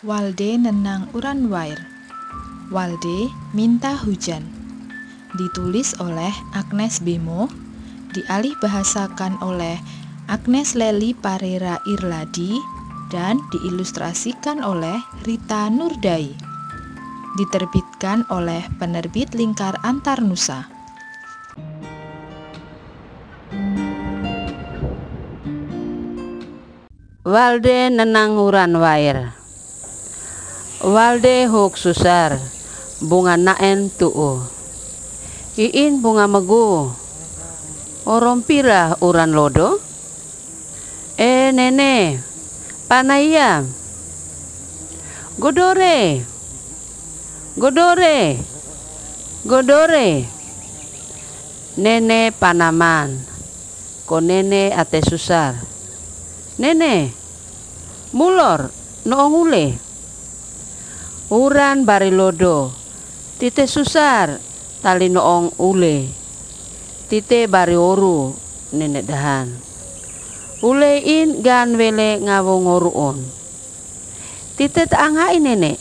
Walde nenang uran wair. Walde minta hujan. Ditulis oleh Agnes Bemo, dialih bahasakan oleh Agnes Leli Parera Irladi dan diilustrasikan oleh Rita Nurdai. Diterbitkan oleh penerbit Lingkar Antarnusa. Walde nenang uran wair. Walde huk susar, bunga naen tu'u. Iin bunga megu, orompira uran lodo. Eh nene, panaya. Godore, godore, godore. Nene panaman, ko nene ate susar. Nene, mulor, noong ule. Uran barilodo, tite susar, tali noong ule. Tite bari oru, nenek dahan. Ule in gan wele ngawo ngoruon. Tite taangai nenek.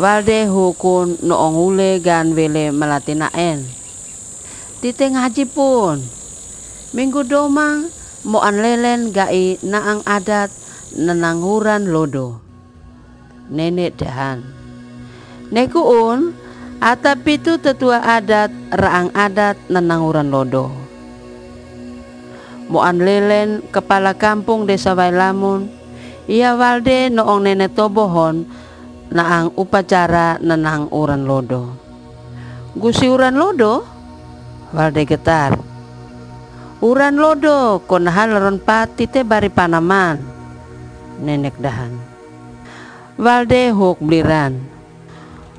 Walde hukun noong ule gan wele melatinaen. Tite ngaji pun. Minggu domang mo lelen gai naang adat nenanguran lodo nenek dahan. Nekuun, atap itu tetua adat, raang adat nenanguran lodo. Moan lelen kepala kampung desa Wailamun, ia walde noong nenek tobohon naang upacara nenang uran lodo. Gusi uran lodo, walde getar. Uran lodo konahal ron pati te bari panaman, nenek dahan. Walde hok bliran.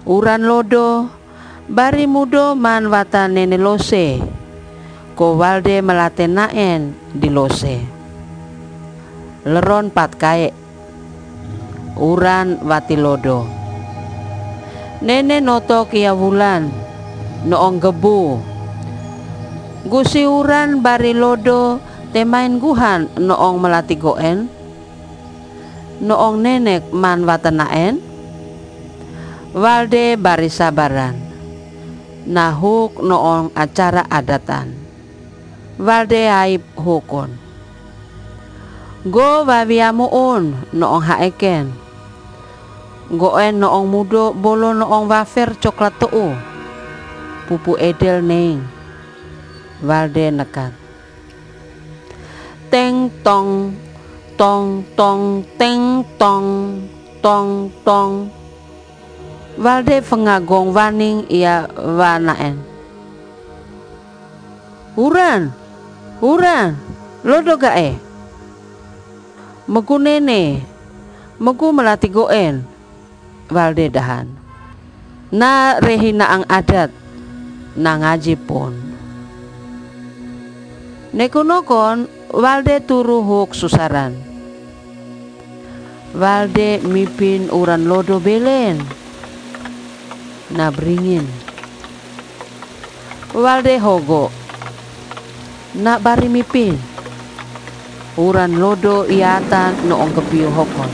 Uran lodo, bari mudo man wata nene lose. Ko walde melate naen di lose. Leron pat kae. Uran wati lodo. Nene noto kia wulan. Noong gebu. Gusi uran bari lodo temain guhan noong melati goen noong nenek man watanaen walde bari sabaran nahuk noong acara adatan walde aib hukun. Go wawiamuun noong haeken goen noong mudo bolo noong wafer coklat tuu pupu edel neng walde nekat. Teng tong tong tong teng tong tong tong. Walde pengagong waning ia wanaen. Uran uran lodo gae. Megu nene megu melati goen walde dahan. Na rehina ang adat na ngaji pun. Nekunokon walde turu huk Walde mipin uran lodo belen. Na bringin Walde hogo. Na bari mipin uran lodo iatan noong kepiu hokon.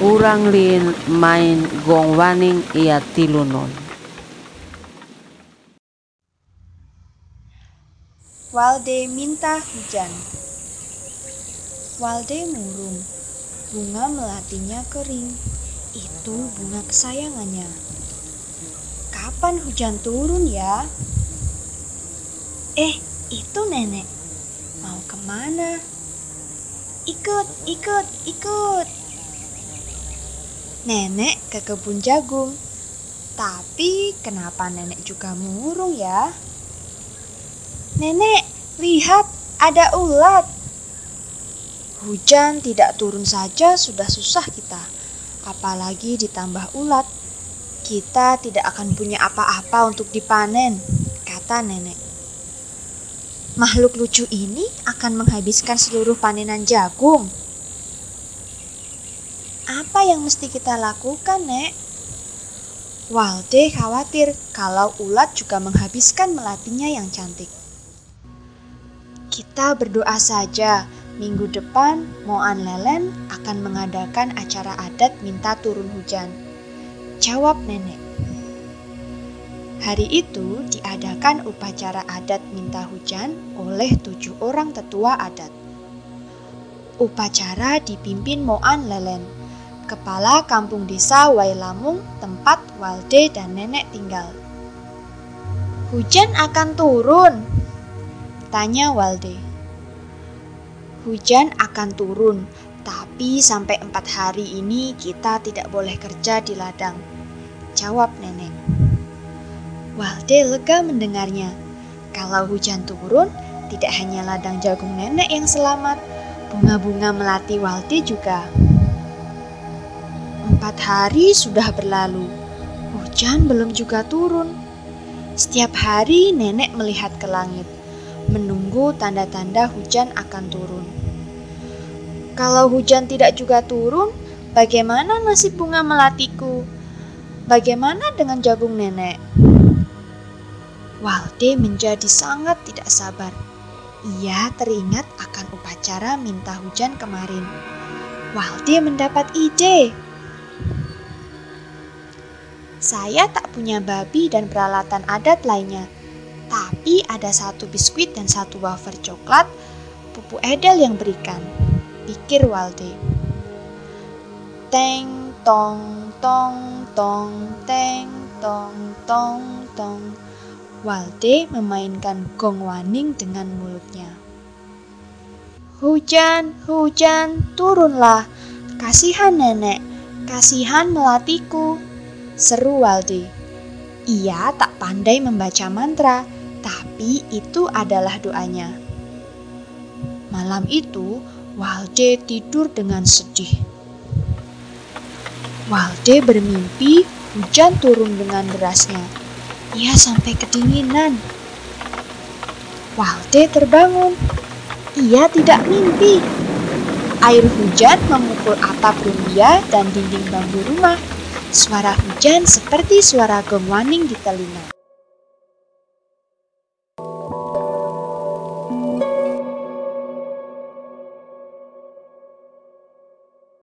Urang lin main gong waning ia tilunon Walde minta hujan. Walde murung Bunga melatinya kering. Itu bunga kesayangannya. Kapan hujan turun ya? Eh, itu nenek. Mau ke mana? Ikut, ikut, ikut. Nenek ke kebun jagung. Tapi kenapa nenek juga murung ya? Nenek, lihat ada ulat. Hujan tidak turun saja sudah susah kita, apalagi ditambah ulat. Kita tidak akan punya apa-apa untuk dipanen, kata nenek. Makhluk lucu ini akan menghabiskan seluruh panenan jagung. Apa yang mesti kita lakukan, Nek? Walde khawatir kalau ulat juga menghabiskan melatinya yang cantik. Kita berdoa saja Minggu depan, Moan Lelen akan mengadakan acara adat minta turun hujan. Jawab nenek. Hari itu diadakan upacara adat minta hujan oleh tujuh orang tetua adat. Upacara dipimpin Moan Lelen, kepala kampung desa Wailamung tempat Walde dan nenek tinggal. Hujan akan turun, tanya Walde. Hujan akan turun, tapi sampai empat hari ini kita tidak boleh kerja di ladang. Jawab nenek. Walde lega mendengarnya. Kalau hujan turun, tidak hanya ladang jagung nenek yang selamat, bunga-bunga melati Walde juga. Empat hari sudah berlalu, hujan belum juga turun. Setiap hari nenek melihat ke langit menunggu tanda-tanda hujan akan turun. Kalau hujan tidak juga turun, bagaimana nasib bunga melatiku? Bagaimana dengan jagung nenek? Walde menjadi sangat tidak sabar. Ia teringat akan upacara minta hujan kemarin. Walde mendapat ide. Saya tak punya babi dan peralatan adat lainnya tapi ada satu biskuit dan satu wafer coklat, pupu Edel yang berikan. Pikir Walde. Teng tong tong tong teng tong tong tong. Walde memainkan gong waning dengan mulutnya. Hujan, hujan, turunlah. Kasihan nenek, kasihan melatiku. Seru Walde. Ia tak pandai membaca mantra, tapi itu adalah doanya. Malam itu, Walde tidur dengan sedih. Walde bermimpi hujan turun dengan derasnya. Ia sampai kedinginan. Walde terbangun. Ia tidak mimpi. Air hujan memukul atap rumah dan dinding bambu rumah. Suara hujan seperti suara gong di telinga.